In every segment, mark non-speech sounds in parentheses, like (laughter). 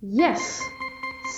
Yes!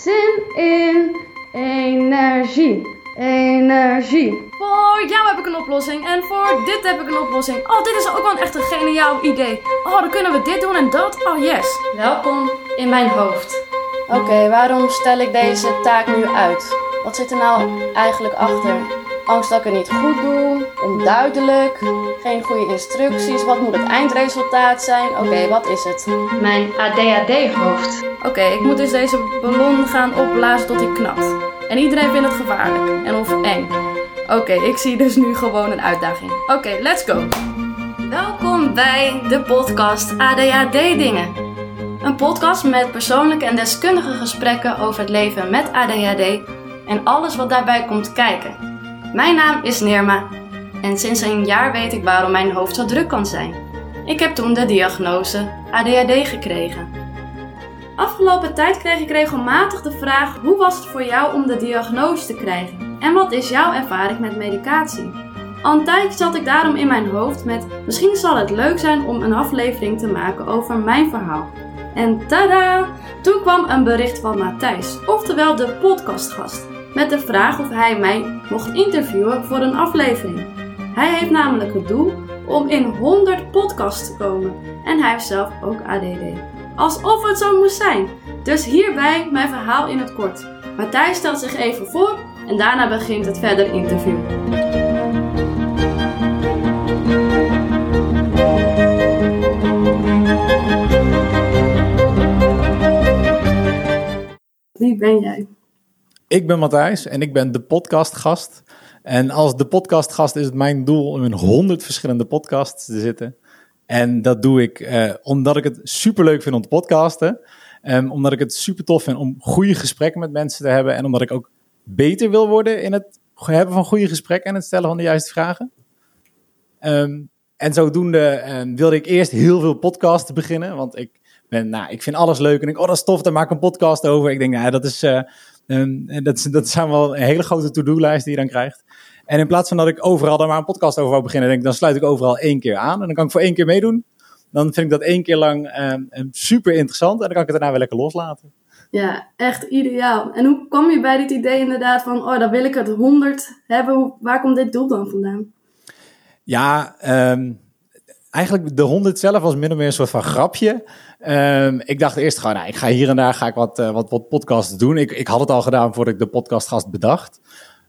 Zin in energie. Energie. Voor jou heb ik een oplossing en voor dit heb ik een oplossing. Oh, dit is ook wel echt een geniaal idee. Oh, dan kunnen we dit doen en dat. Oh, yes. Welkom in mijn hoofd. Oké, waarom stel ik deze taak nu uit? Wat zit er nou eigenlijk achter? Angst dat ik het niet goed doe, onduidelijk, geen goede instructies, wat moet het eindresultaat zijn? Oké, wat is het? Mijn ADHD-hoofd. Oké, ik moet dus deze ballon gaan opblazen tot hij knapt. En iedereen vindt het gevaarlijk en of eng. Oké, ik zie dus nu gewoon een uitdaging. Oké, let's go. Welkom bij de podcast ADHD Dingen. Een podcast met persoonlijke en deskundige gesprekken over het leven met ADHD en alles wat daarbij komt kijken. Mijn naam is Nirma en sinds een jaar weet ik waarom mijn hoofd zo druk kan zijn. Ik heb toen de diagnose ADHD gekregen. Afgelopen tijd kreeg ik regelmatig de vraag: hoe was het voor jou om de diagnose te krijgen? En wat is jouw ervaring met medicatie? Al een tijdje zat ik daarom in mijn hoofd met: misschien zal het leuk zijn om een aflevering te maken over mijn verhaal. En tada! Toen kwam een bericht van Matthijs, oftewel de podcastgast met de vraag of hij mij mocht interviewen voor een aflevering. Hij heeft namelijk het doel om in 100 podcasts te komen en hij heeft zelf ook ADD. Alsof het zo moest zijn. Dus hierbij mijn verhaal in het kort. Matthijs stelt zich even voor en daarna begint het verder interview. Wie ben jij? Ik ben Matthijs en ik ben de podcastgast. En als de podcastgast is het mijn doel om in honderd verschillende podcasts te zitten. En dat doe ik eh, omdat ik het super leuk vind om te podcasten. Um, omdat ik het super tof vind om goede gesprekken met mensen te hebben. En omdat ik ook beter wil worden in het hebben van goede gesprekken en het stellen van de juiste vragen. Um, en zodoende um, wilde ik eerst heel veel podcasts beginnen. Want ik, ben, nou, ik vind alles leuk. En ik, oh, dat is tof, daar maak ik een podcast over. Ik denk, nou, dat is, uh, en dat, dat zijn wel een hele grote to-do-lijst die je dan krijgt. En in plaats van dat ik overal daar maar een podcast over wou beginnen, denk ik, dan sluit ik overal één keer aan. En dan kan ik voor één keer meedoen. Dan vind ik dat één keer lang um, super interessant. En dan kan ik het daarna weer lekker loslaten. Ja, echt ideaal. En hoe kwam je bij dit idee inderdaad van, oh, dan wil ik het 100 hebben. Waar komt dit doel dan vandaan? Ja, um, eigenlijk de 100 zelf was min of meer een soort van grapje. Um, ik dacht eerst gewoon, nou, ik ga hier en daar ga ik wat, uh, wat, wat podcasts doen. Ik, ik had het al gedaan voordat ik de podcastgast bedacht.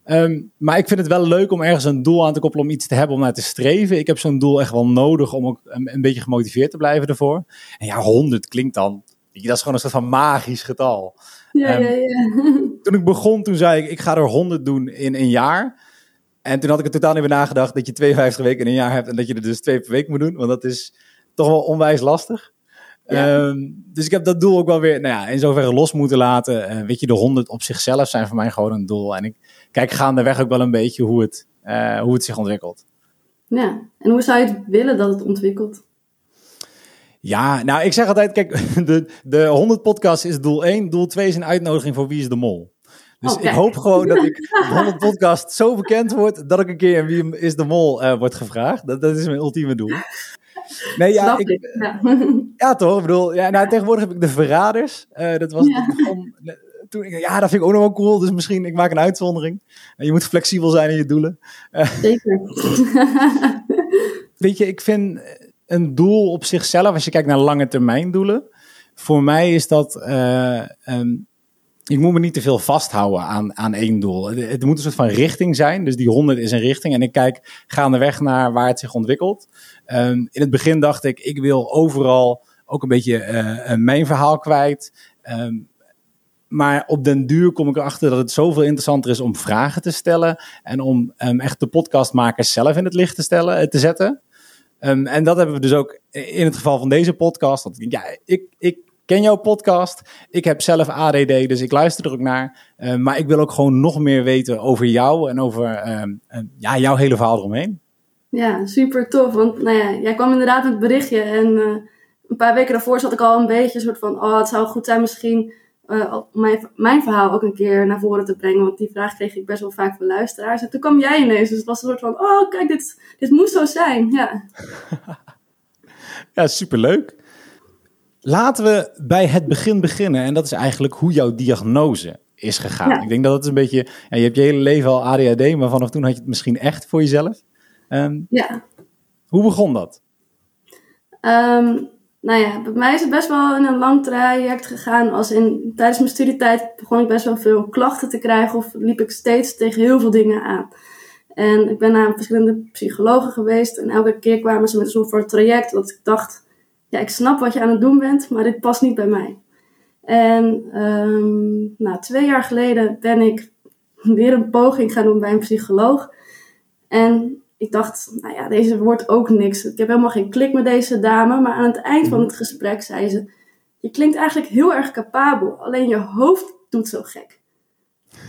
Um, maar ik vind het wel leuk om ergens een doel aan te koppelen om iets te hebben om naar te streven. Ik heb zo'n doel echt wel nodig om ook een, een, beetje gemotiveerd te blijven ervoor. En ja, 100 klinkt dan, dat is gewoon een soort van magisch getal. Ja, um, ja, ja. (laughs) Toen ik begon, toen zei ik, ik ga er 100 doen in een jaar. En toen had ik er totaal niet meer nagedacht dat je 52 weken in een jaar hebt en dat je er dus twee per week moet doen. Want dat is toch wel onwijs lastig. Ja. Um, dus ik heb dat doel ook wel weer, nou ja, in zoverre los moeten laten. Uh, weet je, de 100 op zichzelf zijn voor mij gewoon een doel. En ik kijk gaandeweg ook wel een beetje hoe het, uh, hoe het zich ontwikkelt. Ja, en hoe zou je het willen dat het ontwikkelt? Ja, nou, ik zeg altijd, kijk, (laughs) de, de 100 podcast is doel 1. Doel 2 is een uitnodiging voor Wie is de Mol. Dus okay. ik hoop gewoon dat ik (laughs) de 100 podcast zo bekend word dat ik een keer in Wie is de Mol uh, wordt gevraagd. Dat, dat is mijn ultieme doel. Nee, ja, ik, ja. (laughs) ja. toch? Ik bedoel, ja, nou, tegenwoordig heb ik de Verraders. Uh, dat was ja. begon, toen ik, ja, dat vind ik ook nog wel cool. Dus misschien, ik maak een uitzondering. Uh, je moet flexibel zijn in je doelen. Uh, Zeker. (laughs) weet je, ik vind een doel op zichzelf, als je kijkt naar lange termijn doelen. Voor mij is dat, um, ik moet me niet te veel vasthouden aan, aan één doel. Het, moet een soort van richting zijn. Dus die 100 is een richting. En ik kijk gaandeweg naar waar het zich ontwikkelt. Um, in het begin dacht ik, ik wil overal ook een beetje uh, mijn verhaal kwijt. Um, maar op den duur kom ik erachter dat het zoveel interessanter is om vragen te stellen. En om um, echt de podcastmakers zelf in het licht te, stellen, te zetten. en dat hebben we dus ook in het geval van deze podcast. Ja, ik, ik ken jouw podcast. Ik heb zelf ADD, dus ik luister er ook naar. Uh, maar ik wil ook gewoon nog meer weten over jou en over uh, ja, jouw hele verhaal eromheen. Ja, super tof. Want nou ja, jij kwam inderdaad met het berichtje. En uh, een paar weken daarvoor zat ik al een beetje een soort van... Oh, het zou goed zijn misschien om mijn, mijn verhaal ook een keer naar voren te brengen. Want die vraag kreeg ik best wel vaak van luisteraars. En toen kwam jij ineens. Dus het was een soort van... Oh, kijk, dit, dit moest zo zijn. Ja, (laughs) ja superleuk. Laten we bij het begin beginnen. En dat is eigenlijk hoe jouw diagnose is gegaan. Ja. Ik denk dat het een beetje... Ja, je hebt je hele leven al ADHD, maar vanaf toen had je het misschien echt voor jezelf. Ehm, Ja, hoe begon dat? Ehm, nou ja, bij mij is het best wel in een lang traject gegaan. Als in, tijdens mijn studietijd begon ik best wel veel klachten te krijgen of liep ik steeds tegen heel veel dingen aan. En ik ben naar verschillende psychologen geweest en elke keer kwamen ze met zo'n soort traject dat ik dacht, ja, ik snap wat je aan het doen bent, maar dit past niet bij mij. En ehm, nou, twee jaar geleden ben ik (laughs) weer een poging gaan doen bij een psycholoog. En ik dacht, nou ja, deze wordt ook niks. Ik heb helemaal geen klik met deze dame. Maar aan het eind van het gesprek zei ze: Je klinkt eigenlijk heel erg capabel, alleen je hoofd doet zo gek.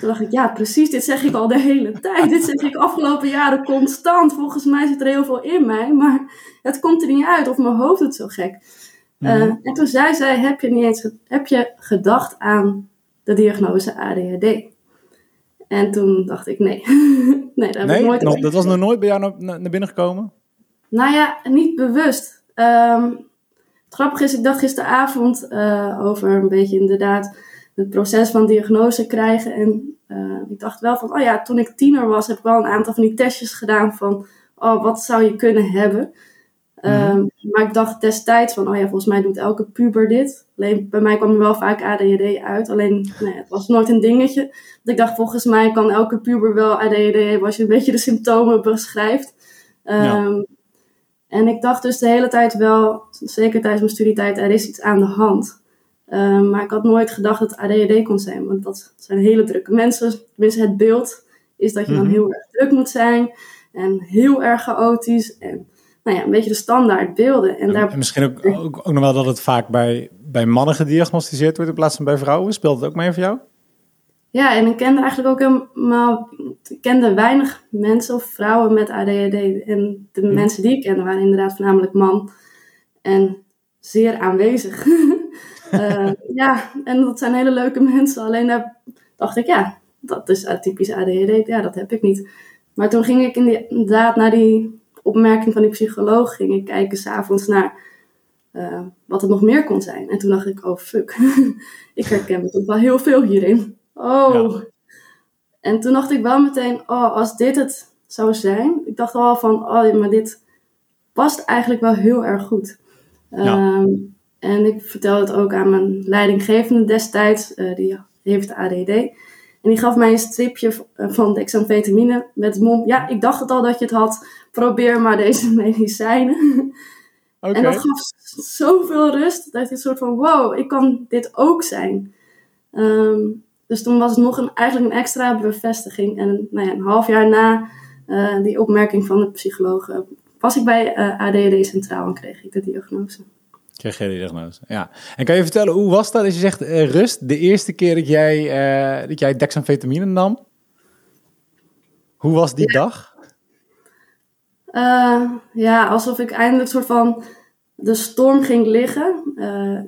Toen dacht ik, ja, precies, dit zeg ik al de hele tijd. Dit zeg ik afgelopen jaren constant. Volgens mij zit er heel veel in mij, maar het komt er niet uit of mijn hoofd doet zo gek. Uh, en toen zei zij: heb je, niet eens, heb je gedacht aan de diagnose ADHD? En toen dacht ik, nee. (laughs) nee, dat, heb Nee, ik nooit nog, dat was nog nooit bij jou naar, naar binnen gekomen? Nou ja, niet bewust. Het grappige is, ik dacht gisteravond eh, over een beetje inderdaad het proces van diagnose krijgen. En eh, ik dacht wel van, oh ja, toen ik tiener was, heb ik wel een aantal van die testjes gedaan van, oh, wat zou je kunnen hebben? Ehm, maar ik dacht destijds van, oh ja, volgens mij doet elke puber dit. Alleen bij mij kwam er wel vaak ADHD uit. Alleen, nee, het was nooit een dingetje. Want ik dacht, volgens mij kan elke puber wel ADHD hebben als je een beetje de symptomen beschrijft. Um, En ik dacht dus de hele tijd wel, zeker tijdens mijn studietijd, er is iets aan de hand. Um, maar ik had nooit gedacht dat het ADHD kon zijn. Want dat zijn hele drukke mensen. Tenminste, het beeld is dat je dan heel erg druk moet zijn. En heel erg chaotisch. En nou ja, een beetje de standaard beelden. En, daar... en misschien ook, ook, ook, nog wel dat het vaak bij, bij mannen gediagnosticeerd wordt in plaats van bij vrouwen. Speelt het ook mee voor jou? Ja, en ik kende eigenlijk ook helemaal... Ik kende weinig mensen of vrouwen met ADHD. En de hmm. mensen die ik kende waren inderdaad voornamelijk man. En zeer aanwezig. (laughs) uh, ja, en dat zijn hele leuke mensen. Alleen daar dacht ik, ja, dat is typisch ADHD. Ja, dat heb ik niet. Maar toen ging ik inderdaad naar die opmerking van die psycholoog ging ik kijken s'avonds naar uh, wat het nog meer kon zijn. En toen dacht ik, oh fuck, (laughs) ik herken me toch wel heel veel hierin. Oh. Ja. En toen dacht ik wel meteen, oh, als dit het zou zijn. Ik dacht al van, oh, maar dit past eigenlijk wel heel erg goed. Ja. Um, en ik vertelde het ook aan mijn leidinggevende destijds, uh, die heeft ADD. En die gaf mij een stripje van dexamfetamine met mom. Ja, ik dacht het al dat je het had. Probeer maar deze (laughs) medicijnen. Okay. En dat gaf zoveel rust. Dat je een soort van, wow, ik kan dit ook zijn. Um, dus toen was het nog een, eigenlijk een extra bevestiging. En nou ja, een half jaar na uh, die opmerking van de psycholoog was ik bij ADHD Centraal en kreeg ik de diagnose. Kreeg je de diagnose, ja. En kan je vertellen, hoe was dat als je zegt uh, rust? De eerste keer dat jij, uh, dat jij dexamfetamine nam? Hoe was die ja. dag? Uh, ja, alsof ik eindelijk soort van de storm ging liggen.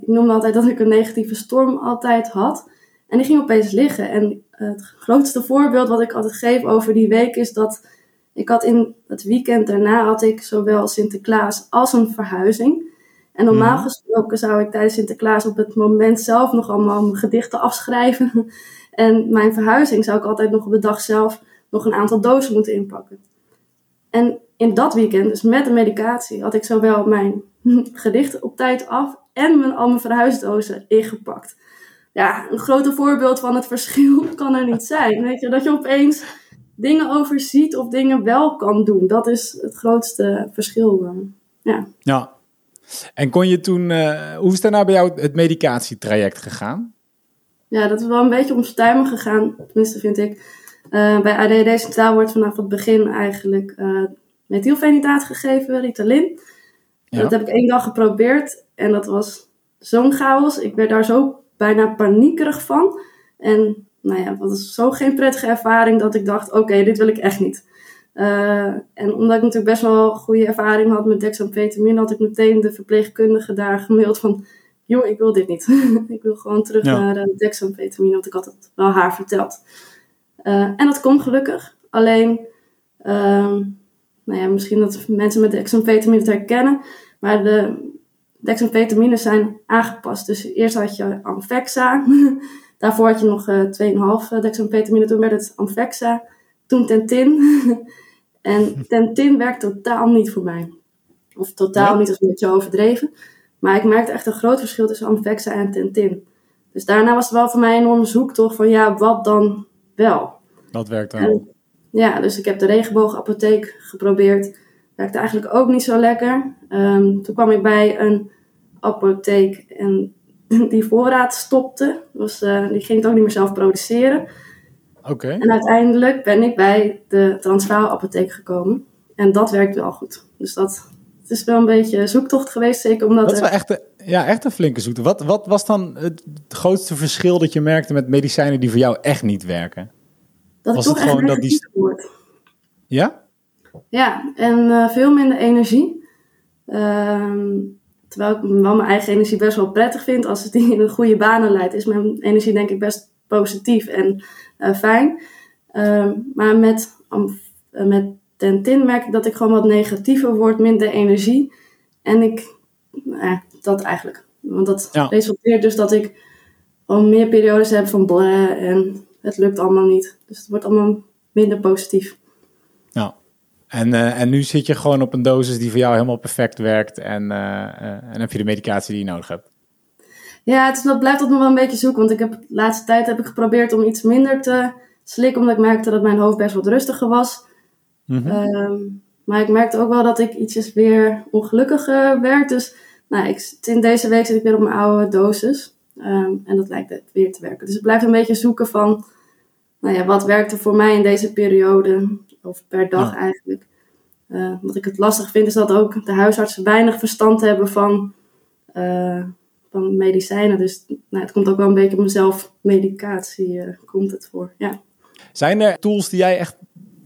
ik noemde altijd dat ik een negatieve storm altijd had. En die ging opeens liggen. En het grootste voorbeeld wat ik altijd geef over die week is dat ik had in het weekend daarna had ik zowel Sinterklaas als een verhuizing. En normaal gesproken zou ik tijdens Sinterklaas op het moment zelf nog allemaal mijn gedichten afschrijven. (laughs) En mijn verhuizing zou ik altijd nog op de dag zelf nog een aantal dozen moeten inpakken. En in dat weekend, dus met de medicatie, had ik zowel mijn (laughs) gedichten op tijd af en mijn, al mijn verhuisdozen ingepakt. Ja, een grote voorbeeld van het verschil (laughs) kan er niet zijn. Weet je, dat je opeens dingen overziet of dingen wel kan doen. Dat is het grootste verschil. Ja. ja. En kon je toen, uh, hoe is daarna bij jou het medicatietraject gegaan? Ja, dat is wel een beetje onstuimig gegaan, tenminste vind ik. Uh, bij ADHD Centraal wordt vanaf het begin eigenlijk uh, methylfenidaat gegeven, Ritalin. Ja. Dat heb ik één dag geprobeerd en dat was zo'n chaos. Ik werd daar zo bijna paniekerig van. En nou ja, dat was zo geen prettige ervaring dat ik dacht, oké, okay, dit wil ik echt niet. Uh, en omdat ik natuurlijk best wel goede ervaring had met dexamfetamine, had ik meteen de verpleegkundige daar gemaild van, joh, ik wil dit niet. (laughs) ik wil gewoon terug ja. naar uh, dexamfetamine, want ik had het wel haar verteld. Uh, en dat kon gelukkig. Alleen, nou ja, misschien dat mensen met dexamfetamine het herkennen, maar de, dexamfetamines zijn aangepast. Dus eerst had je Amvexa. (laughs) Daarvoor had je nog uh, 2,5 dexamfetamine. Toen werd het Amvexa. Toen Tentin. (laughs) en Tentin werkt totaal niet voor mij. Of totaal niet, is een beetje overdreven. Maar ik merkte echt een groot verschil tussen Amvexa en Tentin. Dus daarna was het wel voor mij een enorme zoektocht van ja, wat dan wel? Dat werkt. En, ja, dus ik heb de regenboogapotheek geprobeerd. Werkte eigenlijk ook niet zo lekker. Ehm, toen kwam ik bij een apotheek en (laughs) die voorraad stopte. Dus eh, die ging het ook niet meer zelf produceren. Oké. En uiteindelijk ben ik bij de Transvaal apotheek gekomen. En dat werkt wel goed. Dus dat het is wel een beetje zoektocht geweest. Zeker omdat Dat is wel echt, een- ja, echt een flinke zoekte. Wat, wat was dan het grootste verschil dat je merkte met medicijnen die voor jou echt niet werken? dat was het gewoon dat die-. Ja? Ja, en eh, veel minder energie. Ehm, terwijl ik wel mijn eigen energie best wel prettig vind. Als het die in een goede banen leidt, is mijn energie denk ik best positief en eh, fijn. Ehm, maar met, eh, met Tentin merk ik dat ik gewoon wat negatiever word, minder energie. En ik, eh, dat eigenlijk. Want dat Ja. resulteert dus dat ik al meer periodes heb van bleh en het lukt allemaal niet. Dus het wordt allemaal minder positief. Nou. En, en nu zit je gewoon op een dosis die voor jou helemaal perfect werkt. En, en heb je de medicatie die je nodig hebt. Ja, het is, dat blijft dat nog wel een beetje zoeken. Want ik heb, de laatste tijd heb ik geprobeerd om iets minder te slikken. Omdat ik merkte dat mijn hoofd best wat rustiger was. Mhm. Ehm, maar ik merkte ook wel dat ik ietsjes weer ongelukkiger werd. Dus nou, ik, in deze week zit ik weer op mijn oude dosis. Ehm, en dat lijkt weer te werken. Dus ik blijf een beetje zoeken van... Nou ja, wat werkte voor mij in deze periode? Of per dag Ja. eigenlijk. Eh, wat ik het lastig vind is dat ook de huisartsen weinig verstand hebben van, eh, van medicijnen. Dus nou, het komt ook wel een beetje op mezelf medicatie eh, komt het voor. Ja. Zijn er tools die jij echt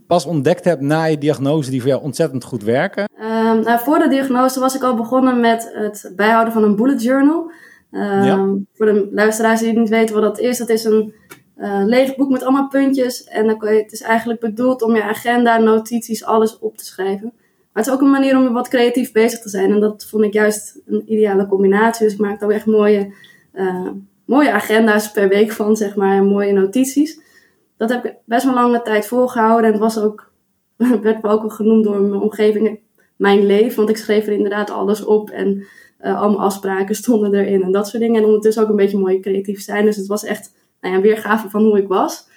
pas ontdekt hebt na je diagnose die voor jou ontzettend goed werken? Ehm, nou, voor de diagnose was ik al begonnen met het bijhouden van een bullet journal. Ehm, Ja. Voor de luisteraars die niet weten wat dat is, dat is een eh, leeg boek met allemaal puntjes. En dan je, het is eigenlijk bedoeld om je agenda, notities, alles op te schrijven. Maar het is ook een manier om wat creatief bezig te zijn. En dat vond ik juist een ideale combinatie. Dus ik maakte ook echt mooie, eh, mooie agenda's per week van, zeg maar, en mooie notities. Dat heb ik best wel lange tijd volgehouden. En het was ook, (laughs) werd me ook al genoemd door mijn omgeving mijn leven. Want ik schreef er inderdaad alles op en eh al mijn afspraken stonden erin en dat soort dingen. En ondertussen ook een beetje mooi creatief zijn. Dus het was echt nou ja, een weergave van hoe ik was.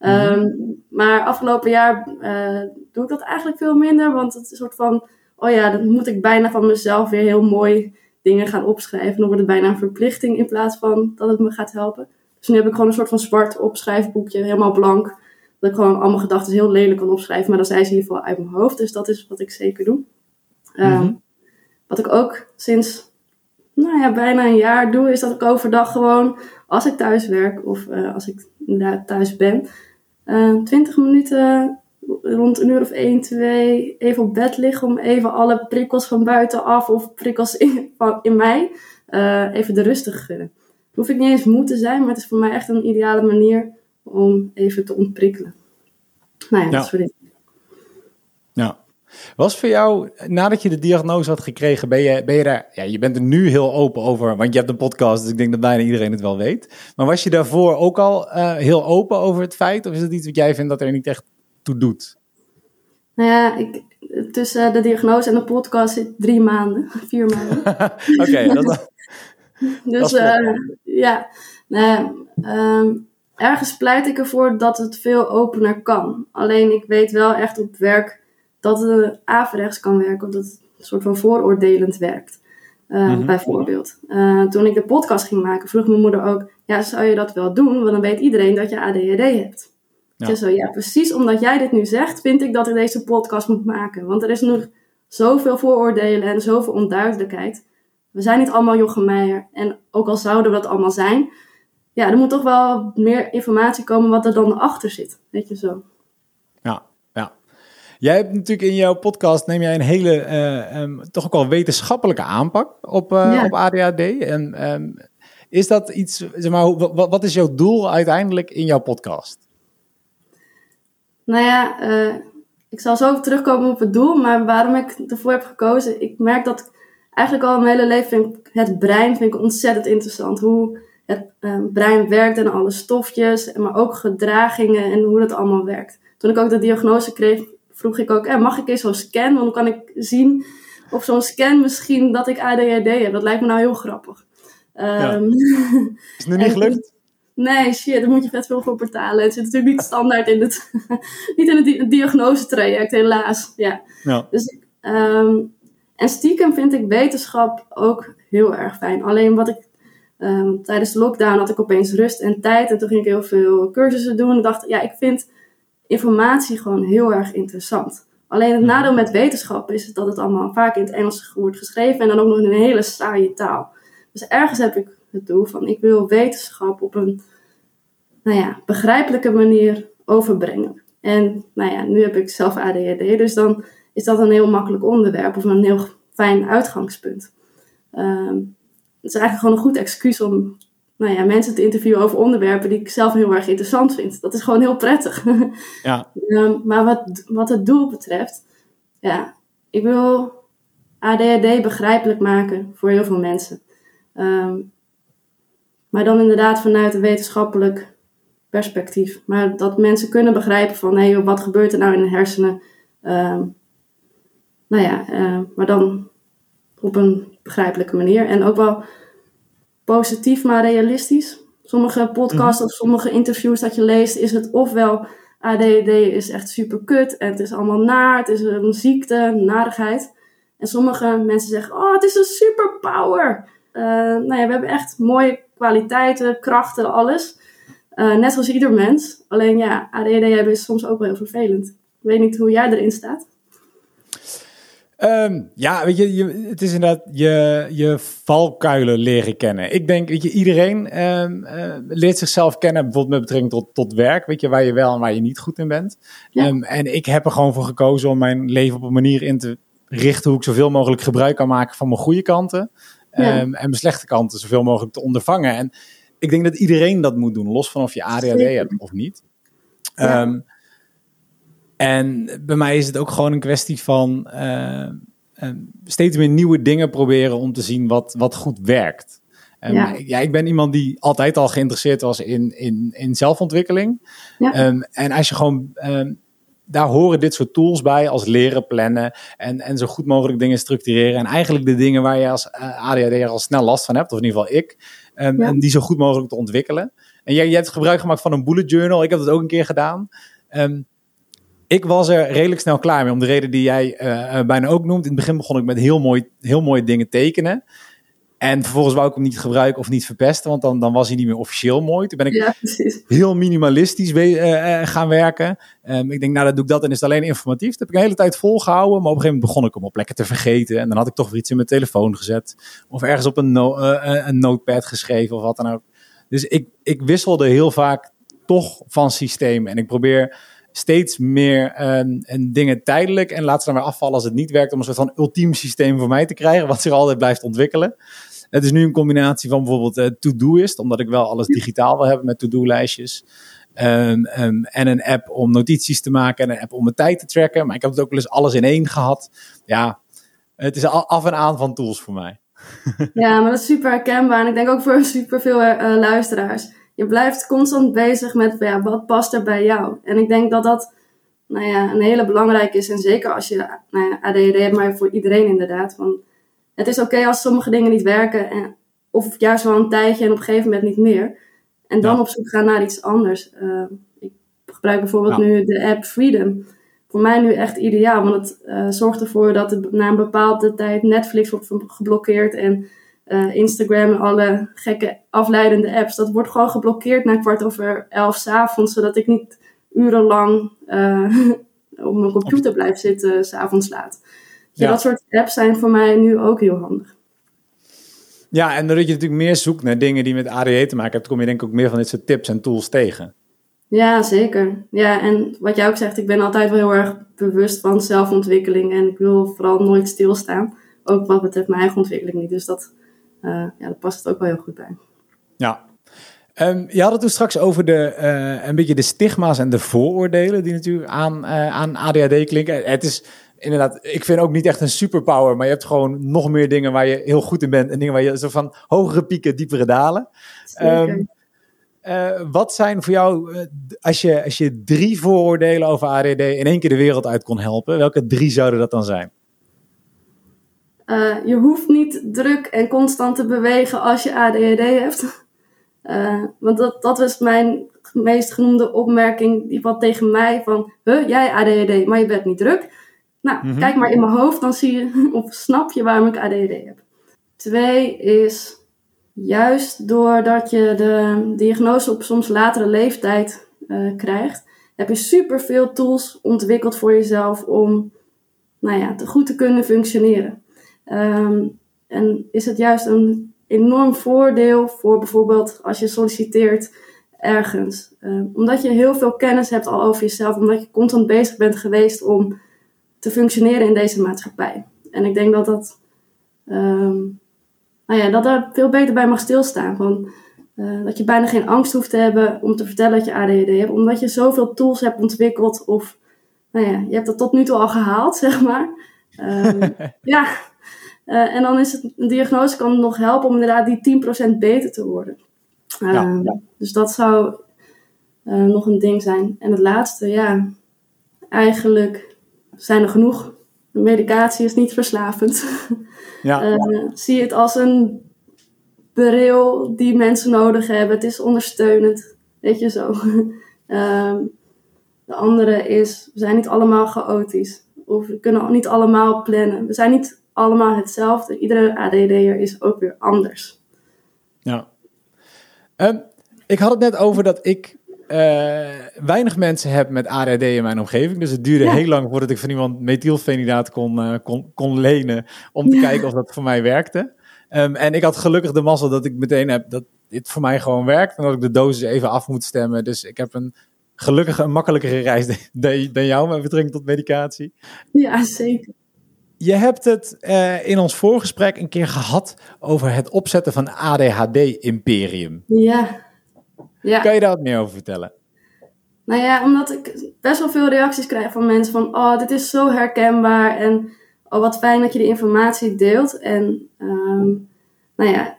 Ehm, maar afgelopen jaar eh, doe ik dat eigenlijk veel minder. Want het is een soort van, oh ja, dan moet ik bijna van mezelf weer heel mooi dingen gaan opschrijven. Dan wordt het bijna een verplichting in plaats van dat het me gaat helpen. Dus nu heb ik gewoon een soort van zwart opschrijfboekje, helemaal blank. Dat ik gewoon allemaal gedachten heel lelijk kan opschrijven. Maar dan zijn ze in ieder geval uit mijn hoofd. Dus dat is wat ik zeker doe. Ehm, Mhm. Wat ik ook sinds nou ja, bijna een jaar doe, is dat ik overdag gewoon, als ik thuis werk of eh, als ik inderdaad thuis ben, 20 minuten rond een uur of 1, 2 even op bed liggen om even alle prikkels van buitenaf of prikkels in, van, in mij eh, even de rust te gunnen. Hoef ik niet eens moe te zijn, maar het is voor mij echt een ideale manier om even te ontprikkelen. Nou ja, Ja. dat soort dingen. Was voor jou, nadat je de diagnose had gekregen, ben je, ben je daar, ja, je bent er nu heel open over, want je hebt een podcast, dus ik denk dat bijna iedereen het wel weet. Maar was je daarvoor ook al eh, heel open over het feit, of is het iets wat jij vindt dat er niet echt toe doet? Nou ja, ik, tussen de diagnose en de podcast zit drie maanden, (laughs) vier maanden. (laughs) Oké, dat, (laughs) Dus Dat eh, ja, nou, ehm, ergens pleit ik ervoor dat het veel opener kan. Alleen ik weet wel echt op werk dat het averechts kan werken, of dat het een soort van vooroordelend werkt. Eh, Mhm. Bijvoorbeeld. Eh, toen ik de podcast ging maken, vroeg mijn moeder ook: ja, zou je dat wel doen? Want dan weet iedereen dat je ADHD hebt. Ja. Ja. Zo, ja, precies omdat jij dit nu zegt, vind ik dat ik deze podcast moet maken. Want er is nog zoveel vooroordelen en zoveel onduidelijkheid. We zijn niet allemaal Jochem Meijer. En ook al zouden we dat allemaal zijn, ja, er moet toch wel meer informatie komen wat er dan achter zit. Weet je zo. ja. Jij hebt natuurlijk in jouw podcast, neem jij een hele, eh, ehm, toch ook wel wetenschappelijke aanpak op, eh, Ja. op ADHD. En ehm, is dat iets, zeg maar, wat, wat is jouw doel uiteindelijk in jouw podcast? Nou ja, eh, ik zal zo terugkomen op het doel, maar waarom ik ervoor heb gekozen, ik merk dat ik eigenlijk al mijn hele leven vind ik het brein vind ik ontzettend interessant. Hoe het uh, brein werkt en alle stofjes, maar ook gedragingen en hoe dat allemaal werkt. Toen ik ook de diagnose kreeg, vroeg ik ook, eh, mag ik eens zo'n scan? Want dan kan ik zien op zo'n scan misschien dat ik ADHD heb. Dat lijkt me nou heel grappig. Um, (laughs) Is het nog niet (laughs) gelukt? Nee, shit, daar moet je vet veel voor betalen. Het zit natuurlijk niet standaard in het, (laughs) niet in het di diagnosetraject, helaas. Ja. ja. Dus, um, en stiekem vind ik wetenschap ook heel erg fijn. Alleen wat ik um, tijdens de lockdown had ik opeens rust en tijd. En toen ging ik heel veel cursussen doen. En dacht, ja, ik vind informatie gewoon heel erg interessant. Alleen het nadeel met wetenschap is dat het allemaal vaak in het Engels wordt geschreven en dan ook nog in een hele saaie taal. Dus ergens heb ik het doel van ik wil wetenschap op een nou ja, begrijpelijke manier overbrengen. En nou ja, nu heb ik zelf ADHD, dus dan is dat een heel makkelijk onderwerp of een heel fijn uitgangspunt. Um, het is eigenlijk gewoon een goed excuus om nou ja, mensen te interviewen over onderwerpen die ik zelf heel erg interessant vind. Dat is gewoon heel prettig. (laughs) Ja. um, maar wat, wat het doel betreft, ja, ik wil ADHD begrijpelijk maken voor heel veel mensen. Um, maar dan inderdaad vanuit een wetenschappelijk perspectief. Maar dat mensen kunnen begrijpen van, hé, hey, wat gebeurt er nou in de hersenen? Um, nou ja, uh, maar dan op een begrijpelijke manier. En ook wel positief, maar realistisch. Sommige podcasts of sommige interviews dat je leest, is het ofwel ADD is echt super kut en het is allemaal naar, het is een ziekte, narigheid. En sommige mensen zeggen, oh, het is een superpower. Uh, nou ja, we hebben echt mooie kwaliteiten, krachten, alles. Uh, net zoals ieder mens. Alleen ja, ADD hebben is soms ook wel heel vervelend. Ik weet niet hoe jij erin staat. Um, ja, weet je, je, het is inderdaad je, je valkuilen leren kennen. Ik denk, weet je, iedereen um, uh, leert zichzelf kennen, bijvoorbeeld met betrekking tot, tot werk, weet je, waar je wel en waar je niet goed in bent. Ja. Um, en ik heb er gewoon voor gekozen om mijn leven op een manier in te richten hoe ik zoveel mogelijk gebruik kan maken van mijn goede kanten. Ja. en mijn slechte kanten zoveel mogelijk te ondervangen. En ik denk dat iedereen dat moet doen, los van of je ADHD Zeker. hebt of niet. Ja. En bij mij is het ook gewoon een kwestie van uh, uh, steeds meer nieuwe dingen proberen om te zien wat, wat goed werkt. En ja. ja. ik ben iemand die altijd al geïnteresseerd was in, in, in zelfontwikkeling. Ja. Um, en als je gewoon, um, daar horen dit soort tools bij als leren, plannen en, en zo goed mogelijk dingen structureren. En eigenlijk de dingen waar je als uh, ADHD al snel last van hebt, of in ieder geval ik, ja. en die zo goed mogelijk te ontwikkelen. En jij, jij hebt gebruik gemaakt van een bullet journal. Ik heb dat ook een keer gedaan. Um, ik was er redelijk snel klaar mee, om de reden die jij uh, bijna ook noemt. In het begin begon ik met heel mooi, heel mooie dingen tekenen. En vervolgens wou ik hem niet gebruiken of niet verpesten, want dan, dan was hij niet meer officieel mooi. Toen ben ik ja, heel minimalistisch we, uh, gaan werken. Um, ik denk, nou, dan doe ik dat en is het alleen informatief. Dat heb ik een hele tijd volgehouden, maar op een gegeven moment begon ik hem op plekken te vergeten. En dan had ik toch weer iets in mijn telefoon gezet. Of ergens op een, no uh, een notepad geschreven of wat dan ook. Dus ik, ik wisselde heel vaak toch van systeem. En ik probeer steeds meer um, en dingen tijdelijk en laat ze dan weer afvallen als het niet werkt om een soort van ultiem systeem voor mij te krijgen, wat zich altijd blijft ontwikkelen. Het is nu een combinatie van bijvoorbeeld uh, To-Doist, omdat ik wel alles digitaal wil hebben met to-do-lijstjes. Um, um, en een app om notities te maken en een app om mijn tijd te tracken. Maar ik heb het ook wel eens alles in één gehad. Ja, het is af en aan van tools voor mij. Ja, maar dat is super herkenbaar. En ik denk ook voor super veel uh, luisteraars je blijft constant bezig met ja, wat past er bij jou. En ik denk dat dat nou ja, een hele belangrijke is. En zeker als je nou ja, ADHD hebt, maar voor iedereen inderdaad. Want het is oké okay als sommige dingen niet werken. En, of juist wel een tijdje en op een gegeven moment niet meer. En dan ja. op zoek gaan naar iets anders. Uh, ik gebruik bijvoorbeeld ja. nu de app Freedom. Voor mij nu echt ideaal. Want het uh, zorgt ervoor dat het na een bepaalde tijd Netflix wordt geblokkeerd. En uh, Instagram en alle gekke afleidende apps. Dat wordt gewoon geblokkeerd na kwart over elf s avonds, zodat ik niet urenlang uh, (laughs) op mijn computer blijf zitten s avonds laat. Ja. Dat soort apps zijn voor mij nu ook heel handig. Ja, en doordat je natuurlijk meer zoekt naar dingen die met ADHD te maken hebben, kom je denk ik ook meer van dit soort tips en tools tegen. Ja, zeker. Ja, en wat jij ook zegt, ik ben altijd wel heel erg bewust van zelfontwikkeling en ik wil vooral nooit stilstaan. Ook wat betreft mijn eigen ontwikkeling niet. Dus dat, uh, ja, dat past het ook wel heel goed bij. Ja. Um, je had het toen straks over de, uh, een beetje de stigma's en de vooroordelen die natuurlijk aan, uh, aan ADHD klinken. Het is inderdaad, ik vind ook niet echt een superpower, maar je hebt gewoon nog meer dingen waar je heel goed in bent en dingen waar je zo van hogere pieken, diepere dalen. Um, uh, wat zijn voor jou, uh, als, je, als je drie vooroordelen over ADD in één keer de wereld uit kon helpen, welke drie zouden dat dan zijn? Uh, je hoeft niet druk en constant te bewegen als je ADHD hebt. want dat, dat was mijn meest genoemde opmerking, die wat tegen mij van, huh, jij ADHD, maar je bent niet druk. Nou, mm -hmm. kijk maar in mijn hoofd, dan zie je (laughs) of snap je waarom ik ADHD heb. Twee is juist doordat je de diagnose op soms latere leeftijd uh, krijgt, heb je superveel tools ontwikkeld voor jezelf om nou ja, te goed te kunnen functioneren. Um, en is het juist een enorm voordeel voor bijvoorbeeld als je solliciteert ergens. Uh, omdat je heel veel kennis hebt al over jezelf, omdat je constant bezig bent geweest om te functioneren in deze maatschappij. En ik denk dat dat um, nou ja, dat daar veel beter bij mag stilstaan. Van, uh, dat je bijna geen angst hoeft te hebben om te vertellen dat je ADHD hebt, omdat je zoveel tools hebt ontwikkeld of nou ja, je hebt dat tot nu toe al gehaald, (laughs) zeg maar. Um, (laughs) ja, uh, en dan is het, een diagnose kan nog helpen om inderdaad die 10% beter te worden. Uh, ja, ja. Dus dat zou uh, nog een ding zijn. En het laatste, ja, eigenlijk zijn er genoeg. De medicatie is niet verslavend. (laughs) Ja. Uh, zie het als een bril die mensen nodig hebben. Het is ondersteunend. Weet je zo. um, (laughs) de andere is, we zijn niet allemaal chaotisch. Of we kunnen niet allemaal plannen. We zijn niet allemaal hetzelfde. Iedere ADD'er is ook weer anders. Ja. Um, ik had het net over dat ik uh, weinig mensen heb met ADD in mijn omgeving. Dus het duurde ja. heel lang voordat ik van iemand methylfenidaat kon, uh, kon, kon lenen. Om te ja. kijken of dat voor mij werkte. Um, en ik had gelukkig de mazzel dat ik meteen heb dat dit voor mij gewoon werkt. En dat ik de dosis even af moet stemmen. Dus ik heb een gelukkig een makkelijkere reis (laughs) dan jou met betrekking tot medicatie. Ja, zeker. Je hebt het uh, in ons voorgesprek een keer gehad over het opzetten van ADHD-imperium. Ja. Ja. Kan je daar wat meer over vertellen? Nou ja, omdat ik best wel veel reacties krijg van mensen van... Oh, dit is zo herkenbaar en oh, wat fijn dat je die informatie deelt. En um, nou ja,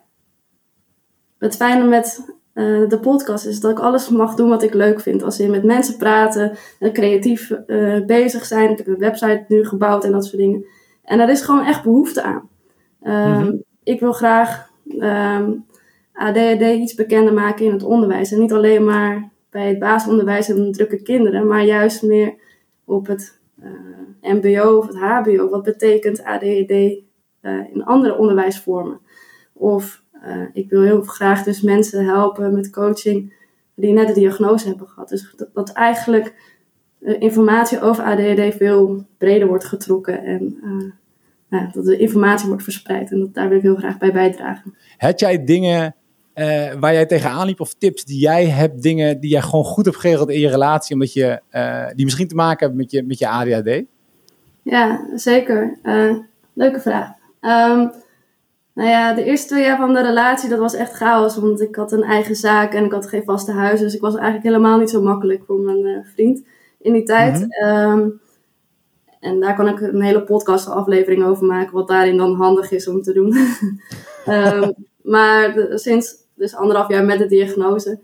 het fijne met uh, de podcast is dat ik alles mag doen wat ik leuk vind. Als je met mensen praten en creatief uh, bezig zijn. Ik heb een website nu gebouwd en dat soort dingen. En daar is gewoon echt behoefte aan. Um, mm-hmm. Ik wil graag um, ADHD iets bekender maken in het onderwijs. En niet alleen maar bij het basisonderwijs en drukke kinderen, maar juist meer op het uh, MBO of het HBO. Wat betekent ADHD uh, in andere onderwijsvormen? Of uh, ik wil heel graag dus mensen helpen met coaching die net de diagnose hebben gehad. Dus dat, dat eigenlijk informatie over ADHD veel breder wordt getrokken en nou, dat de informatie wordt verspreid. En dat, daar wil ik heel graag bij bijdragen. Had jij dingen uh, waar jij tegenaan liep of tips die jij hebt, dingen die jij gewoon goed hebt geregeld in je relatie, omdat je, uh, die misschien te maken hebben met je, met je ADHD? Ja, zeker. Uh, leuke vraag. Um, nou ja, de eerste twee jaar van de relatie, dat was echt chaos, want ik had een eigen zaak en ik had geen vaste huis, dus ik was eigenlijk helemaal niet zo makkelijk voor mijn vriend in die tijd. Mm -hmm. um, en daar kan ik een hele podcast aflevering over maken, wat daarin dan handig is om te doen. um, (laughs) maar de, sinds dus anderhalf jaar met de diagnose.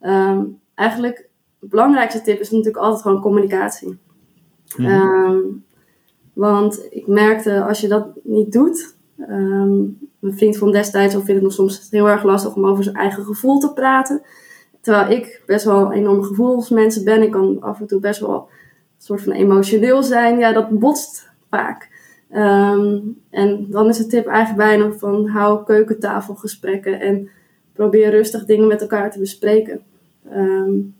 Um, eigenlijk, de belangrijkste tip is natuurlijk altijd gewoon communicatie. Mm um, want ik merkte, als je dat niet doet... Mijn vriend van destijds vindt het nog soms heel erg lastig om over zijn eigen gevoel te praten. Terwijl ik best wel een enorme gevoelsmensen ben. Ik kan af en toe best wel een soort van emotioneel zijn. Ja, dat botst vaak. Um, en dan is de tip eigenlijk bijna van hou keukentafelgesprekken en probeer rustig dingen met elkaar te bespreken. Um,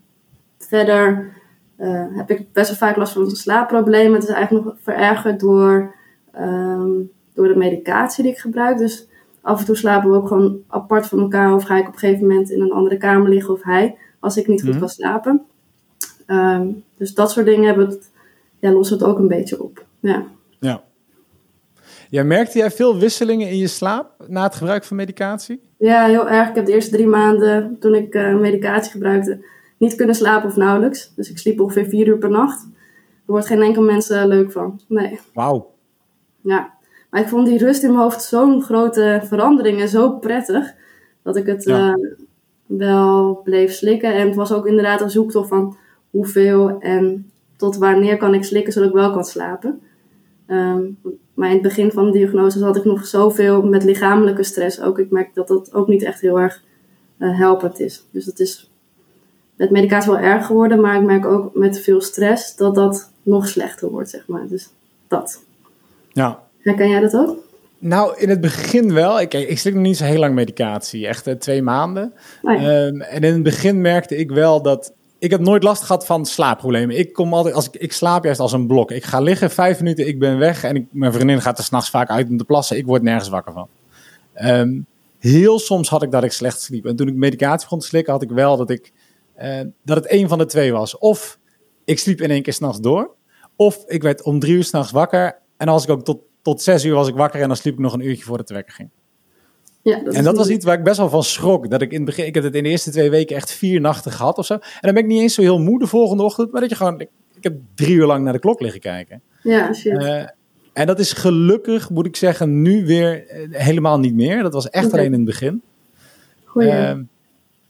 verder uh, heb ik best wel vaak last van slaapproblemen. Het is eigenlijk nog verergerd door, um, door de medicatie die ik gebruik. Dus af en toe slapen we ook gewoon apart van elkaar. Of ga ik op een gegeven moment in een andere kamer liggen of hij. Als ik niet goed mm. kan slapen. Um, dus dat soort dingen hebben het, ja, lossen het ook een beetje op. Ja. ja. Ja, merkte jij veel wisselingen in je slaap na het gebruik van medicatie? Ja, heel erg. Ik heb de eerste drie maanden, toen ik uh, medicatie gebruikte, niet kunnen slapen of nauwelijks. Dus ik sliep ongeveer vier uur per nacht. wordt geen enkel mens eh, leuk van. Nee. Wauw. Ja. Maar ik vond die rust in mijn hoofd zo'n grote verandering en zo prettig. Dat ik het Ja. eh, wel bleef slikken. En het was ook inderdaad een zoektocht van hoeveel en tot wanneer kan ik slikken zodat ik wel kan slapen. Ehm, maar in het begin van de diagnose had ik nog zoveel met lichamelijke stress ook. Ik merk dat dat ook niet echt heel erg eh, helpend is. Dus dat is met medicatie wel erg geworden, maar ik merk ook met veel stress dat dat nog slechter wordt, zeg maar. Dus dat. Ja. Herken jij dat ook? Nou, in het begin wel. Ik, ik slik nog niet zo heel lang medicatie. Echt eh, twee maanden. Oh ja. Ehm, en in het begin merkte ik wel dat... Ik heb nooit last gehad van slaapproblemen. Ik kom altijd, als ik, ik slaap juist als een blok. Ik ga liggen, vijf minuten, ik ben weg. En ik, mijn vriendin gaat er s'nachts vaak uit om te plassen. Ik word nergens wakker van. Ehm, heel soms had ik dat ik slecht sliep. En toen ik medicatie begon te slikken, had ik wel dat ik... eh, dat het één van de twee was. Of ik sliep in één keer s'nachts door. Of ik werd om drie uur s'nachts wakker. En was ik ook tot, tot zes uur was ik wakker. En dan sliep ik nog een uurtje voordat de wekker ging. Ja, En is dat was iets waar ik best wel van schrok. Dat ik in het begin, ik heb het in de eerste twee weken echt vier nachten gehad of zo. En dan ben ik niet eens zo heel moe de volgende ochtend. Maar dat je gewoon, ik, ik heb drie uur lang naar de klok liggen kijken. Ja, shit. Eh, en dat is gelukkig, moet ik zeggen, nu weer eh, helemaal niet meer. Dat was echt alleen in het begin. Goeie. Ehm,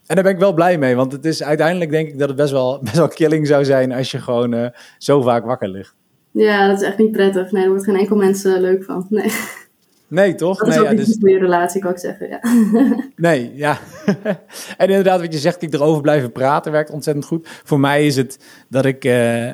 en daar ben ik wel blij mee. Want het is uiteindelijk denk ik dat het best wel, (laughs) best wel killing zou zijn als je gewoon eh, zo vaak wakker ligt. Ja, dat is echt niet prettig. Nee, daar wordt geen enkel mens eh, leuk van. Nee, Nee, toch? dat is nee, ook ja, niet dus- goede relatie, kan ik zeggen. Ja. (laughs) Nee, ja. (laughs) en inderdaad, wat je zegt, ik erover blijven praten werkt ontzettend goed. Voor mij is het dat ik, eh,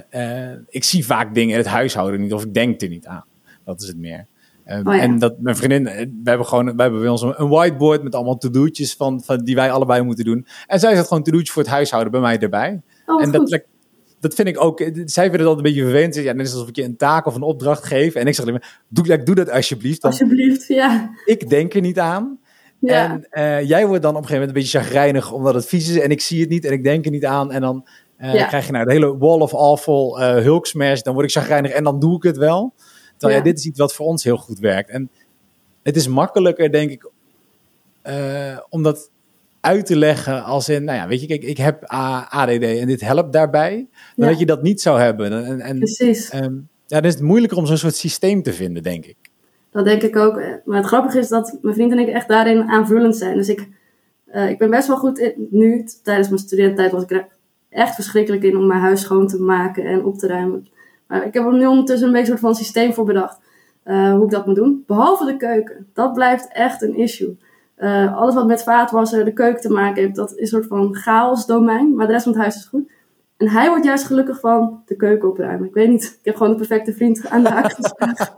eh, ik zie vaak dingen in het huishouden niet of ik denk er niet aan. Dat is het meer. Oh ja. En dat mijn vriendin, we hebben gewoon, we hebben bij ons een een whiteboard met allemaal to-do'tjes van, van die wij allebei moeten doen. En zij zet gewoon to-do'tjes voor het huishouden bij mij erbij. Oh, en goed. dat, dat vind ik ook, zij vinden dat een beetje vervelend. Ja, net is alsof ik je een taak of een opdracht geef. En ik zeg alleen maar, doe, dat alsjeblieft. Want Alsjeblieft, ja. ik denk er niet aan. Ja, En eh, jij wordt dan op een gegeven moment een beetje chagrijnig omdat het vies is en ik zie het niet en ik denk er niet aan. En dan eh, Ja. krijg je nou de hele wall of awful eh Hulk smash. Dan word ik chagrijnig en dan doe ik het wel. Terwijl ja. Dit is iets wat voor ons heel goed werkt. En het is makkelijker, denk ik, eh, om dat uit te leggen als in, nou ja, weet je, kijk, ik heb ADD en dit helpt daarbij. Dan Ja. dat je dat niet zou hebben. En, en precies. ehm, ja, dan is het moeilijker om zo'n soort systeem te vinden, denk ik. Dat denk ik ook. Maar het grappige is dat mijn vriend en ik echt daarin aanvullend zijn. Dus ik, eh, ik ben best wel goed in, nu, tijdens mijn studententijd was ik er echt verschrikkelijk in om mijn huis schoon te maken en op te ruimen. Maar ik heb er nu ondertussen een beetje een soort van systeem voor bedacht. eh, hoe ik dat moet doen. Behalve de keuken. Dat blijft echt een issue. Eh, alles wat met vaatwasser, de keuken te maken heeft, dat is een soort van chaosdomein. Maar de rest van het huis is goed. En hij wordt juist gelukkig van de keuken opruimen. Ik weet niet, ik heb gewoon de perfecte vriend aan de haak geslagen.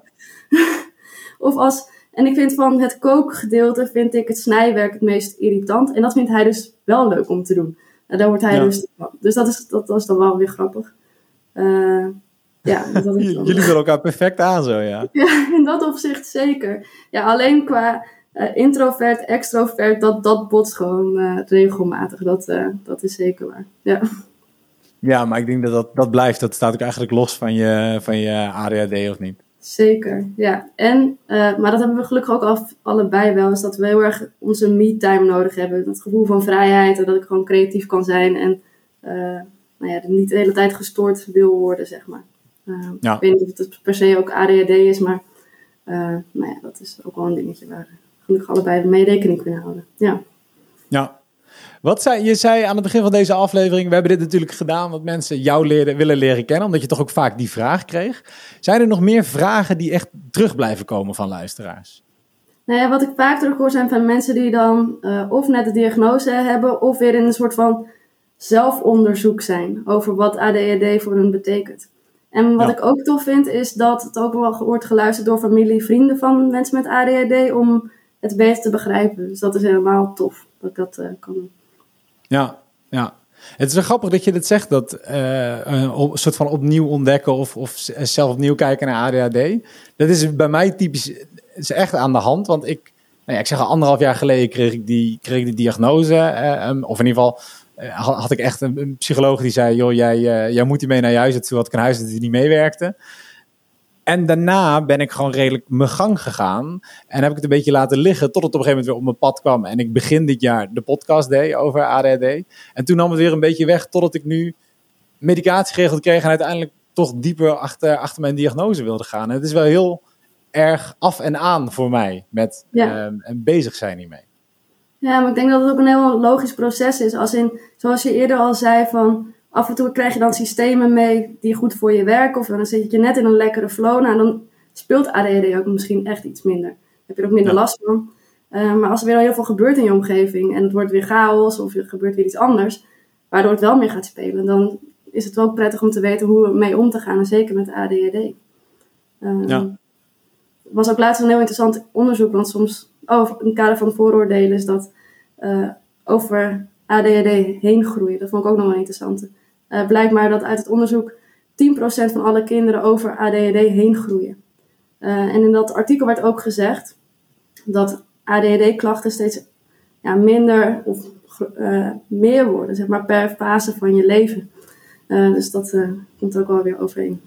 (laughs) Of als, en ik vind van het kookgedeelte vind ik het snijwerk het meest irritant. En dat vindt hij dus wel leuk om te doen. En daar wordt hij Ja. rustig van. Dus dat is, dat, dat is dan wel weer grappig. Eh, ja, dat is (laughs) Jullie vullen elkaar perfect aan zo, ja. (laughs) ja, in dat opzicht zeker. Ja, alleen qua eh, introvert, extrovert, dat, dat botst gewoon eh, regelmatig. Dat, eh, dat is zeker waar. Ja. Ja, maar ik denk dat dat, dat blijft. Dat staat ook eigenlijk los van je, van je ADHD of niet. Zeker, ja. En, maar dat hebben we gelukkig ook al, allebei wel. Is dat we heel erg onze me-time nodig hebben. Dat gevoel van vrijheid en dat ik gewoon creatief kan zijn. En nou ja, niet de hele tijd gestoord wil worden, zeg maar. Ja. Ik weet niet of het per se ook ADHD is, maar nou ja, dat is ook wel een dingetje waar gelukkig allebei mee rekening kunnen houden. Ja. Ja. Wat zei, je zei aan het begin van deze aflevering, we hebben dit natuurlijk gedaan omdat mensen jou leren, willen leren kennen, omdat je toch ook vaak die vraag kreeg. Zijn er nog meer vragen die echt terug blijven komen van luisteraars? Nou ja, wat ik vaak terughoor zijn van mensen die dan eh, of net de diagnose hebben, of weer in een soort van zelfonderzoek zijn over wat ADHD voor hun betekent. En wat Ja. ik ook tof vind, is dat het ook wel wordt geluisterd door familie, vrienden van mensen met ADHD om het beter te begrijpen. Dus dat is helemaal tof dat ik dat eh, kan doen. Ja, ja. Het is wel grappig dat je dit zegt, dat eh, een soort van opnieuw ontdekken of, of z- zelf opnieuw kijken naar ADHD. Dat is bij mij typisch, is echt aan de hand, want ik, nou ja, ik zeg al anderhalf jaar geleden kreeg ik die, kreeg ik die diagnose, eh, um, of in ieder geval eh, had, ik echt een, psycholoog die zei, joh, jij, eh, jij moet hiermee naar je huis. En toen had ik een huis dat die niet meewerkte. En daarna ben ik gewoon redelijk mijn gang gegaan. En heb ik het een beetje laten liggen. Tot het op een gegeven moment weer op mijn pad kwam. En ik begin dit jaar de podcast deed over ADHD. En toen nam het weer een beetje weg. Totdat ik nu medicatie geregeld kreeg. En uiteindelijk toch dieper achter, achter mijn diagnose wilde gaan. En het is wel heel erg af en aan voor mij met Ja. ehm, en bezig zijn hiermee. Ja, maar ik denk dat het ook een heel logisch proces is. Als in, zoals je eerder al zei, van af en toe krijg je dan systemen mee die goed voor je werken. Of dan zit je net in een lekkere flow. Nou, dan speelt ADHD ook misschien echt iets minder. Heb je er ook minder Ja. last van. Eh, maar als er weer al heel veel gebeurt in je omgeving en het wordt weer chaos of er gebeurt weer iets anders, waardoor het wel meer gaat spelen, dan is het wel prettig om te weten hoe er mee om te gaan. En zeker met ADHD. Eh, Ja. Was ook laatst een heel interessant onderzoek, want soms, oh, in het kader van vooroordelen, is dat eh, over ADHD heen groeien. Dat vond ik ook nog wel interessant. Eh blijkt maar dat uit het onderzoek 10% van alle kinderen over ADHD heen groeien. Eh, en in dat artikel werd ook gezegd dat ADHD-klachten steeds ja, minder of eh, meer worden, zeg maar, per fase van je leven. Dus dat komt ook wel weer overeen.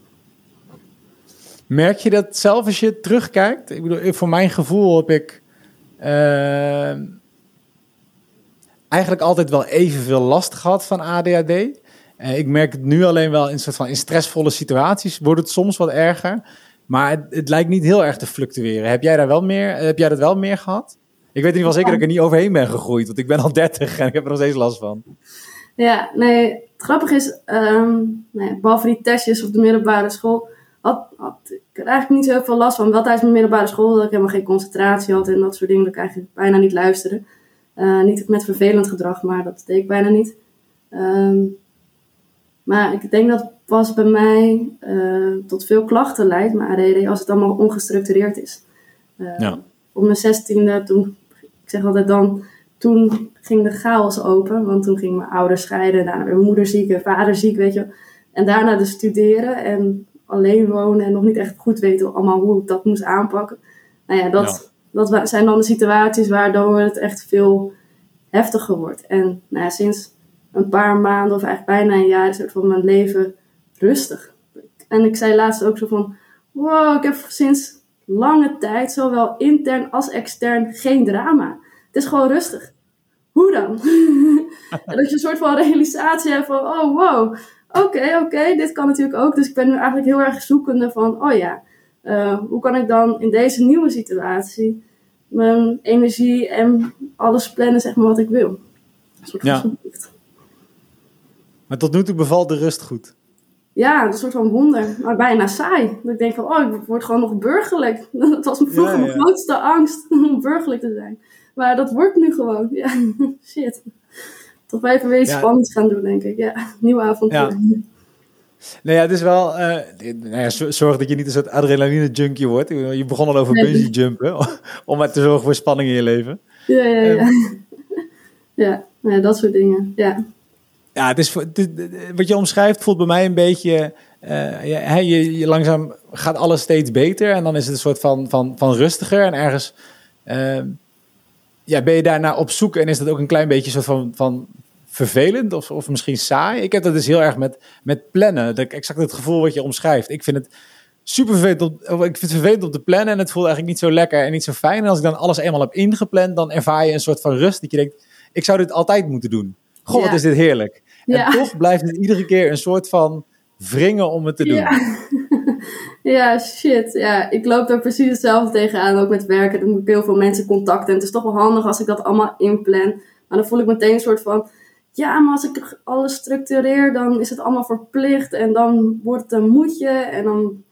Merk je dat zelf als je terugkijkt? Ik bedoel, voor mijn gevoel heb ik eigenlijk altijd wel evenveel last gehad van ADHD. Eh, ik merk het nu alleen wel in, soort van, in stressvolle situaties wordt het soms wat erger. Maar het, het lijkt niet heel erg te fluctueren. Heb jij, daar wel meer, heb jij dat wel meer gehad? Ik weet in ieder geval zeker dat ik er niet overheen ben gegroeid. Want ik ben al (laughs) 30 en ik heb er nog steeds last van. Ja, nee, het grappige is, ehm, nee, behalve die testjes op de middelbare school, had, ik er eigenlijk niet zo heel veel last van. Wel tijdens mijn middelbare school dat ik helemaal geen concentratie had en dat soort dingen, dat ik eigenlijk bijna niet luisterde. Eh, niet met vervelend gedrag, maar dat deed ik bijna niet. Ehm, maar ik denk dat pas bij mij eh, tot veel klachten leidt, maar ADD, als het allemaal ongestructureerd is. Ja. Op mijn zestiende, toen, ik zeg altijd dan, toen ging de chaos open. Want toen ging mijn ouders scheiden, daarna weer mijn moeder ziek en vader ziek, weet je. En daarna dus studeren en alleen wonen en nog niet echt goed weten allemaal hoe ik dat moest aanpakken. Nou ja, dat, dat zijn dan de situaties waardoor het echt veel heftiger wordt. En nou ja, sinds een paar maanden of eigenlijk bijna een jaar is het van mijn leven rustig. En ik zei laatst ook zo van, wow, ik heb sinds lange tijd, zowel intern als extern, geen drama. Het is gewoon rustig. Hoe dan? (laughs) en dat je een soort van realisatie hebt van, oh wow, oké, oké, dit kan natuurlijk ook. Dus ik ben nu eigenlijk heel erg zoekende van, oh ja, eh, hoe kan ik dan in deze nieuwe situatie mijn energie en alles plannen, zeg maar, wat ik wil. Een soort van Ja. Maar tot nu toe bevalt de rust goed. Ja, een soort van wonder, maar bijna saai. Dat ik denk van, oh, ik word gewoon nog burgerlijk. (laughs) Dat was vroeger Ja, mijn grootste angst, (laughs) om burgerlijk te zijn. Maar dat wordt nu gewoon. (laughs) Ja, shit. Toch wel even weer iets Ja. spannends gaan doen, denk ik. Ja, nieuw avontuur. Ja. Nee, ja, het is wel. eh, nou ja, zorg dat je niet een soort adrenaline junkie wordt. Je begon al over Nee. bungee jumpen. Om maar te zorgen voor spanning in je leven. Ja, ja, ja. Ehm. Ja, ja, dat soort dingen. Ja, Ja, het is het- wat je omschrijft voelt bij mij een beetje. eh, ja, je, je langzaam gaat alles steeds beter. En dan is het een soort van, van, van rustiger. En ergens. ehm, ja, ben je daarna op zoek en is dat ook een klein beetje soort van, van vervelend of, of misschien saai? Ik heb dat dus heel erg met, met plannen. Dat ik exact het gevoel wat je omschrijft. Ik vind het super vervelend om, of ik vind het vervelend om te plannen en het voelt eigenlijk niet zo lekker en niet zo fijn. En als ik dan alles eenmaal heb ingepland, dan ervaar je een soort van rust. Dat je denkt, ik zou dit altijd moeten doen. Goh, wat is dit heerlijk. Ja. En toch blijft het iedere keer een soort van wringen om het te doen. Ja. (laughs) ja, shit. Ja, ik loop daar precies hetzelfde tegenaan, ook met werken. Dan moet ik heel veel mensen contacten. En het is toch wel handig als ik dat allemaal inplan. Maar dan voel ik meteen een soort van... Ja, maar als ik alles structureer, dan is het allemaal verplicht. En dan wordt het een moedje. En dan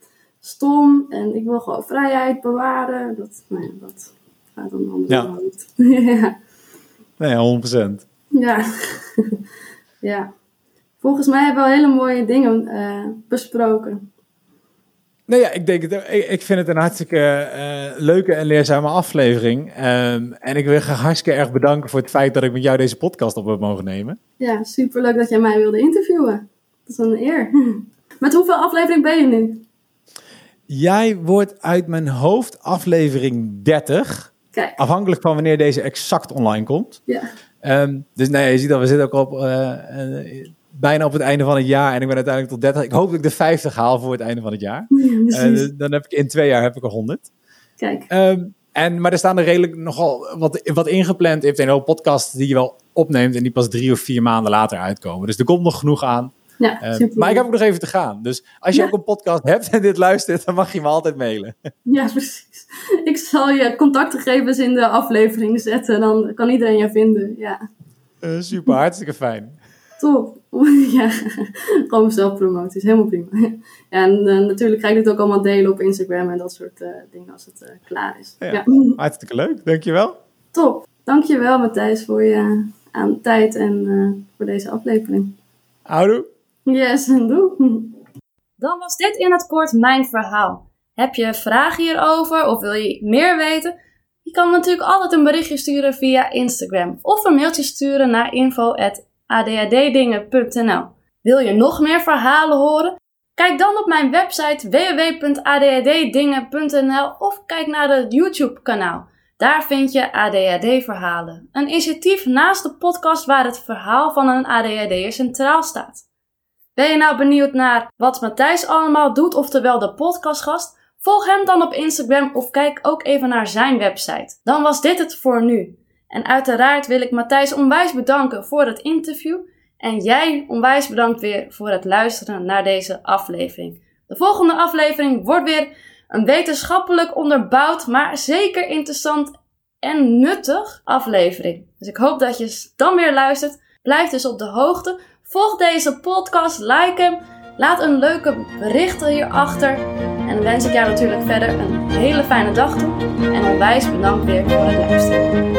stom. En ik wil gewoon vrijheid bewaren. Dat, nou ja, dat gaat dan anders. Ja. (laughs) ja. Nee, 100%. Ja. Ja. Volgens mij hebben we al hele mooie dingen eh, besproken. Nou ja, ik denk het. ook. Ik, ik vind het een hartstikke eh, leuke en leerzame aflevering. Ehm, en ik wil je hartstikke erg bedanken voor het feit dat ik met jou deze podcast op heb mogen nemen. Ja, superleuk dat jij mij wilde interviewen. Dat is een eer. (laughs) Met hoeveel aflevering ben je nu? Jij wordt uit mijn hoofd aflevering 30. Kijk, Afhankelijk van wanneer deze exact online komt. ja. Ehm, dus nee, je ziet dat we zitten ook op, eh, bijna op het einde van het jaar. En ik ben uiteindelijk tot 30. Ik hoop dat ik de 50 haal voor het einde van het jaar. (laughs) ja Eh, precies. dan heb ik in twee jaar heb ik er 100. Kijk, Ehm, en, maar er staan er redelijk nogal wat, wat ingepland. Je hebt een hele podcast die je wel opneemt en die pas drie of vier maanden later uitkomen. Dus er komt nog genoeg aan. Ja, super. maar ik heb ook nog even te gaan. Dus als je Ja. ook een podcast hebt en dit luistert, dan mag je me altijd mailen. (laughs) Ja, precies. Ik zal je contactgegevens in de aflevering zetten. Dan kan iedereen je vinden. Ja, Eh, super, hartstikke fijn. top. (laughs) ja, gewoon zelfpromoties. Helemaal prima. Ja, en eh, natuurlijk ga ik dit ook allemaal delen op Instagram en dat soort eh, dingen als het klaar is. Ja. Ja. Hartstikke leuk, dankjewel. Top. Dankjewel Matthijs voor je aan tijd en voor deze aflevering. Houdoe. Yes, en doe. Dan was dit in het kort mijn verhaal. Heb je vragen hierover of wil je meer weten? Je kan natuurlijk altijd een berichtje sturen via Instagram of een mailtje sturen naar info.adhddingen.nl. Wil je nog meer verhalen horen? Kijk dan op mijn website www.adhddingen.nl of kijk naar het YouTube kanaal. Daar vind je ADHD-verhalen. Een initiatief naast de podcast waar het verhaal van een ADHD'er centraal staat. Ben je nou benieuwd naar wat Matthijs allemaal doet, oftewel de podcastgast? Volg hem dan op Instagram of kijk ook even naar zijn website. Dan was dit het voor nu. En uiteraard wil ik Matthijs onwijs bedanken voor het interview. En jij onwijs bedankt weer voor het luisteren naar deze aflevering. De volgende aflevering wordt weer een wetenschappelijk onderbouwd, maar zeker interessant en nuttig aflevering. Dus ik hoop dat je dan weer luistert. Blijf dus op de hoogte. Volg deze podcast, like hem, laat een leuke bericht hierachter. En dan wens ik jou natuurlijk verder een hele fijne dag toe. En onwijs bedankt weer voor het luisteren.